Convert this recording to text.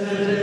Amen.